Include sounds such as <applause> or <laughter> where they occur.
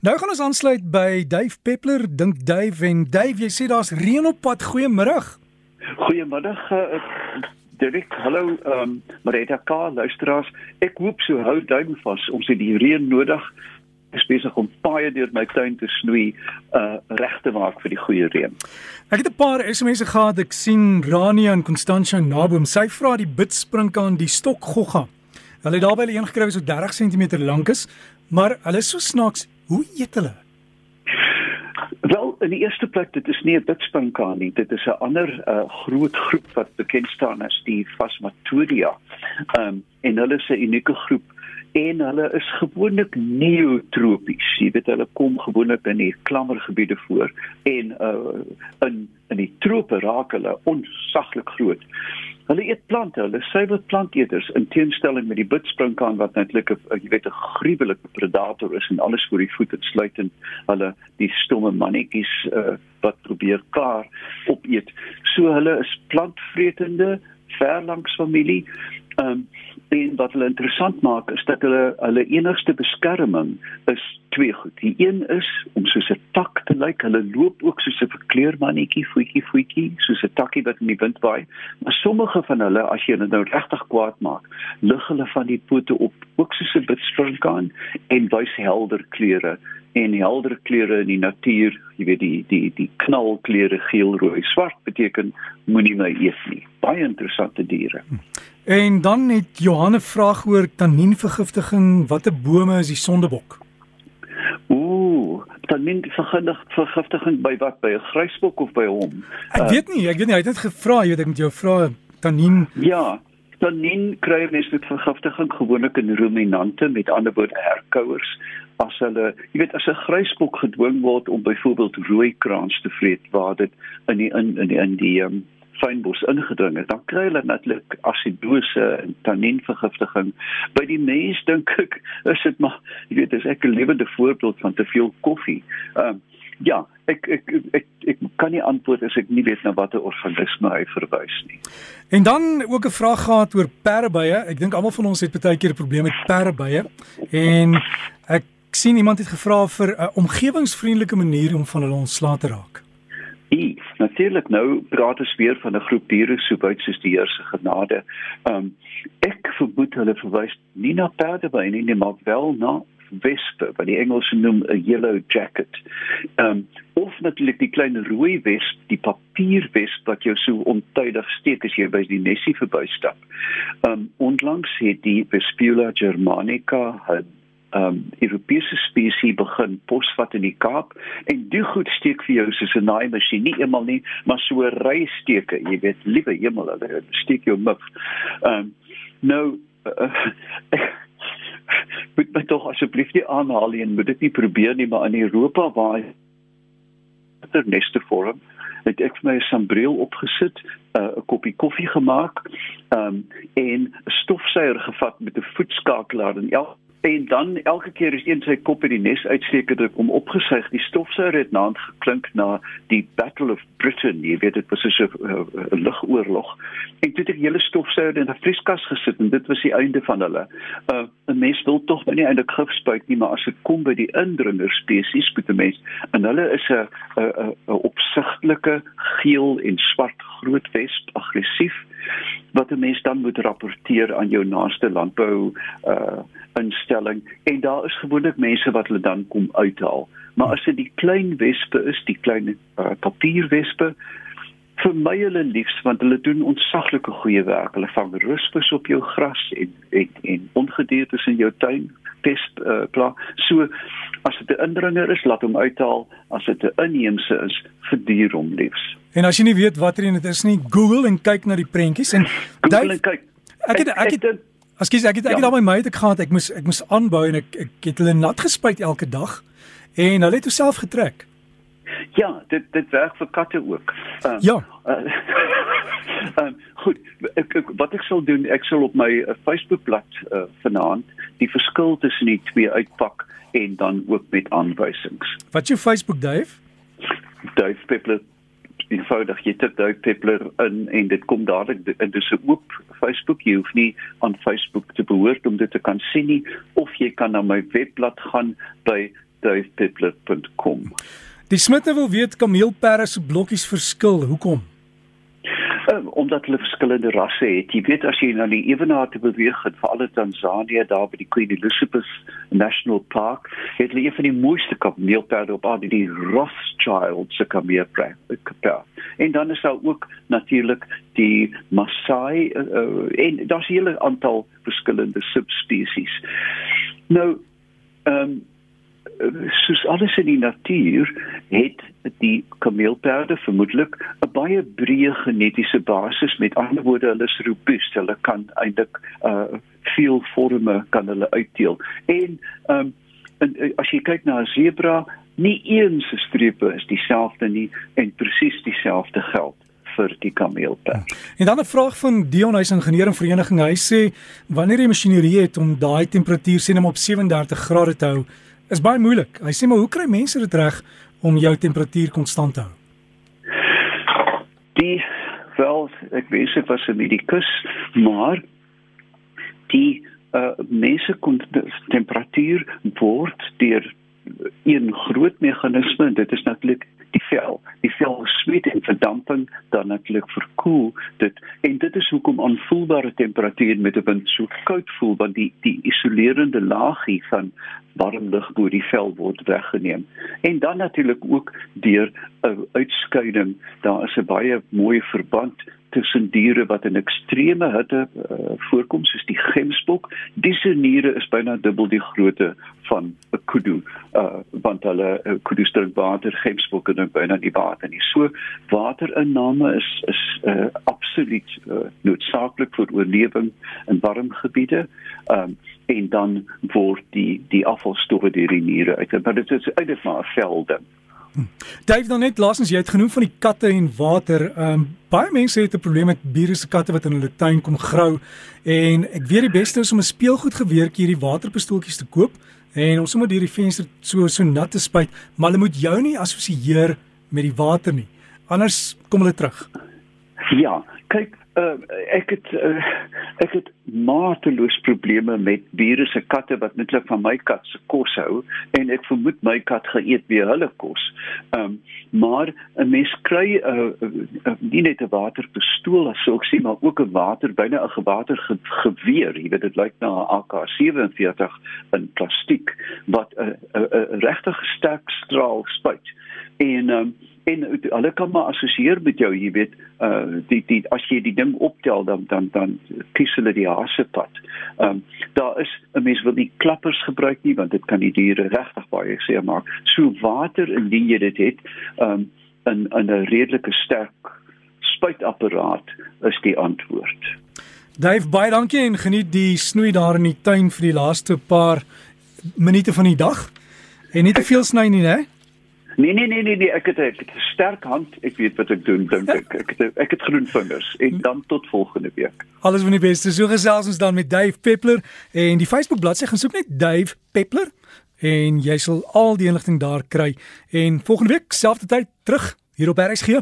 Nou gaan ons aansluit by Dave Peppler, dink Dave en Dave, jy sê daar's reën op pad. Goeiemiddag. Goeiemiddag. Uh, Dirk, hallo, ehm um, Marita K, luisteraars. Ek hoop so hou duim vas. Ons het die reën nodig. Ek besig om paaie deur my tuin te snoei, uh reg te maak vir die goeie reën. Ek het 'n paar SMS'e gehad. Ek sien Rania en Constantia Naboom. Sy vra die bidsprinkaan die stokgogga. Hulle het daarbey een gekry wat so 30 cm lank is, maar hulle is so snaaks Hoe eet hulle? Wel, in die eerste plek, dit is nie 'n bitspankaan nie. Dit is 'n ander uh, groot groep wat bekend staan as die Phasmatodea. Ehm um, en hulle is 'n unieke groep en hulle is gewoonlik neotropies. Jy weet hulle kom gewoonlik in die klammergebiede voor en uh, in in die trope raak hulle onsaglik groot. Hulle eet plante, hulle suiwer planteters in teenstelling met die bidsprinkaan wat eintlik 'n jy weet 'n gruwelike predator is en alles voor die voet insluitend hulle die stomme mannetjies uh, wat probeer klaar opeet. So hulle is plantvretende verlangs familie. Ehm um, en wat hulle interessant maak is dat hulle hulle enigste beskerming is twee goed. Die een is om soos 'n tak te lyk. Hulle loop ook soos 'n verkleurmannetjie, voetjie voetjie, soos 'n takkie wat in die wind waai. Maar sommige van hulle, as jy dit nou regtig kwaad maak, lig hulle van die pote op, ook soos 'n bitsprinkaan en wys helder kleure en helder kleure in die natuur, jy weet die die die knalkleure geel, rooi, swart beteken moenie my eet nie. Baie interessante diere. En dan het Johanne vraag oor taninvergiftiging, watter bome is die sondebok? Ooh, taninvergiftiging by wat by 'n grysbok of by hom? Ek uh, weet nie, ek weet nie, hy het dit gevra, jy weet ek met jou vra tanin. Ja, tanin kry mense met vergiftiging gewoonlik in ruminante, met ander woorde herkouers as hulle, jy weet as 'n grysbok gedwing word om byvoorbeeld rooi kraans te vreet waar dit in die in in die in die um, fynbos ingedring het, dan kry hulle natuurlik asidose en taninvergiftiging. By die mens dink ek is dit maar jy weet dis ek 'n lewende voorbeeld van te veel koffie. Ehm um, ja, ek ek, ek ek ek kan nie antwoord as ek nie weet na watter organisme hy verwys nie. En dan ook 'n vraag gehad oor perdebye. Ek dink almal van ons het baie keer 'n probleem met perdebye en ek sien iemand het gevra vir 'n omgewingsvriendelike manier om van hulle ontslae te raak. I, natuurlik nou praat ons weer van 'n groep diere so buite soos die Here se genade. Um ek vermoed hulle verwys nie na perde by nie, nie maar wel na wespe wat die Engelse noem 'n yellow jacket. Um of natuurlik die klein rooi wesp, die papierwesp wat jou so ontydig steek as jy by die nesie verbystap. Um onlangs het die Vespula germanica 'n um Europese spesies begin posvat in die Kaap en die goed steek vir jou soos 'n naaimasjien nie eenmal nie maar so 'n ry steke jy weet liewe hemel hulle steek jou mif um nou uh, <laughs> moet my tog asseblief nie aanhaal en moet dit nie probeer nie maar in Europa waar ter neste vorm het ek vir my 'n sambreel opgesit, uh, 'n uh, koppie koffie gemaak, um, en 'n stofsuier gevat met 'n voetskakelaar en elke En dan elke keer as een sy kop uit die nes uitsteek het om opgesuig, die stofsuier het naand geklink na die Battle of Britain. Jy weet dit was so 'n uh, uh, lugoorlog. En toe het ek hele stofsuier in 'n vrieskas gesit en dit was die einde van hulle. Uh 'n mens wil tog nie eintlik gif spuit nie, maar as dit kom by die indringer spesies, moet 'n mens en hulle is 'n 'n opsigtelike geel en swart groot wesp, aggressief wat 'n mens dan moet rapporteer aan jou naaste landbou uh instelling en daar is gewoonlik mense wat hulle dan kom uithaal. Maar as dit die klein wespe is, die klein uh, papierwespe, vermy hulle liefs want hulle doen ontsaglike goeie werk. Hulle vang ruspes op jou gras en en, en ongediertes in jou tuin, pest uh, pla. So as dit 'n indringer is, laat hom uithaal. As dit 'n inheemse is, verdier hom liefs. En as jy nie weet watter een dit is nie, Google en kyk na die prentjies en Google en kyk. Ek het ek het Ekskuus, ek het ek het ja. al my meute gehad. Ek moes ek moes aanbou en ek ek het hulle nat gespuit elke dag en hulle het self getrek. Ja, dit dit werk vir katte ook. Um, ja. Uh, um, <laughs> goed, ek, ek, wat ek sal doen, ek sal op my uh, Facebookblad uh, vanaand die verskil tussen die twee uitpak en dan ook met aanwysings. Wat jou Facebook Dave? Dave Peppler eenvoudig jy tik duik Peppler in en dit kom dadelik in dis 'n oop Facebook jy hoef nie aan Facebook te behoort om dit te kan sien nie of jy kan na my webblad gaan by www.davepeppler.com. Die smitte wil weet kameelperde se blokkies verskil. Hoekom? Um, omdat hulle verskillende rasse het. Jy weet as jy na die ewenaar te beweeg het, veral in Tansanië daar by die Queen Elizabeth National Park, het hulle een van die mooiste kameelperde op aarde, die Rothschild se kameelperde. En dan is daar ook natuurlik die Maasai uh, en daar's 'n hele aantal verskillende subspesies. Nou, ehm um, soos alles in die natuur het die kameelperde vermoedelik 'n baie breë genetiese basis. Met ander woorde hulle is robuust. Hulle kan eintlik uh veel forme kan hulle uitdeel en um en as jy kyk na 'n zebra nie een se strepe is dieselfde nie en presies dieselfde geld vir die kameelperd. En dan 'n vraag van Dion huis ingenieur en vereniging. Hy sê wanneer jy masjinerie het om daai temperatuur sien om op 37 grade te hou is baie moeilik. Hy sê maar hoe kry mense dit reg om jou temperatuur konstant te hou? Die wel, ek weet dit was 'n medikus, maar die uh, mense kon temperatuur word deur een groot meganisme, dit is natuurlik die vel. Die vel sweet en verdamping dan natuurlik verkoel dit en dit is hoekom aanvoelbare temperatuur met 'n wind so koud voel want die die isolerende laagie van warm lug bo die vel word weggeneem. En dan natuurlik ook deur 'n uitskeiding, daar is 'n baie mooi verband tussen diere wat in ekstreme hitte uh, voorkom soos die gemsbok. Diese niere is byna dubbel die grootte van 'n kudu, uh, want hulle uh, kudu drink water, gemsbokke drink byna nie water nie. So waterinname is is uh, absoluut uh, noodsaaklik vir oorlewing in warm gebiede. Um, en dan word die die afvalstowwe deur die niere uit. Maar dit is eintlik maar 'n velde. Dave dan net laasens jy het genoem van die katte en water. Ehm um, baie mense het 'n probleem met bure se katte wat in hulle tuin kom grou en ek weet die beste is om 'n speelgoed geweertjie hierdie waterpistooltjies te koop en om sommer deur die venster so so nat te spuit, maar hulle moet jou nie assosieer met die water nie. Anders kom hulle terug. Ja, kyk uh, ek het uh, ek het mateloos probleme met bure se katte wat netlik van my kat se kos hou en ek vermoed my kat geëet weer hulle kos. Ehm um, maar 'n mens kry 'n uh, uh, nie net 'n waterpistool as sou ek sê maar ook 'n water byna 'n gewater ge geweer. Jy weet dit lyk na 'n AK47 in plastiek wat 'n uh, uh, uh, regtig sterk straal spuit. En ehm um, en hulle kan maar assosieer met jou jy weet uh die die as jy die ding optel dan dan dan kies hulle die haasepad. Ehm um, daar is 'n mens wil nie klappers gebruik nie want dit kan die diere regtig baie seer maak. So water indien jy dit het ehm um, in 'n redelike sterk spuitapparaat is die antwoord. Dave baie dankie en geniet die snoei daar in die tuin vir die laaste paar minute van die dag. En nie te veel sny nie, né? Nee nee nee nee nee ek het ek het 'n sterk hand. Ek weet wat ek doen dink ek. Ek het ek het groen vingers en dan tot volgende week. Alles van die beste. So gesels ons dan met Dave Peppler en die Facebook bladsy gaan soek net Dave Peppler en jy sal al die inligting daar kry en volgende week selfde tyd terug hier op RSG.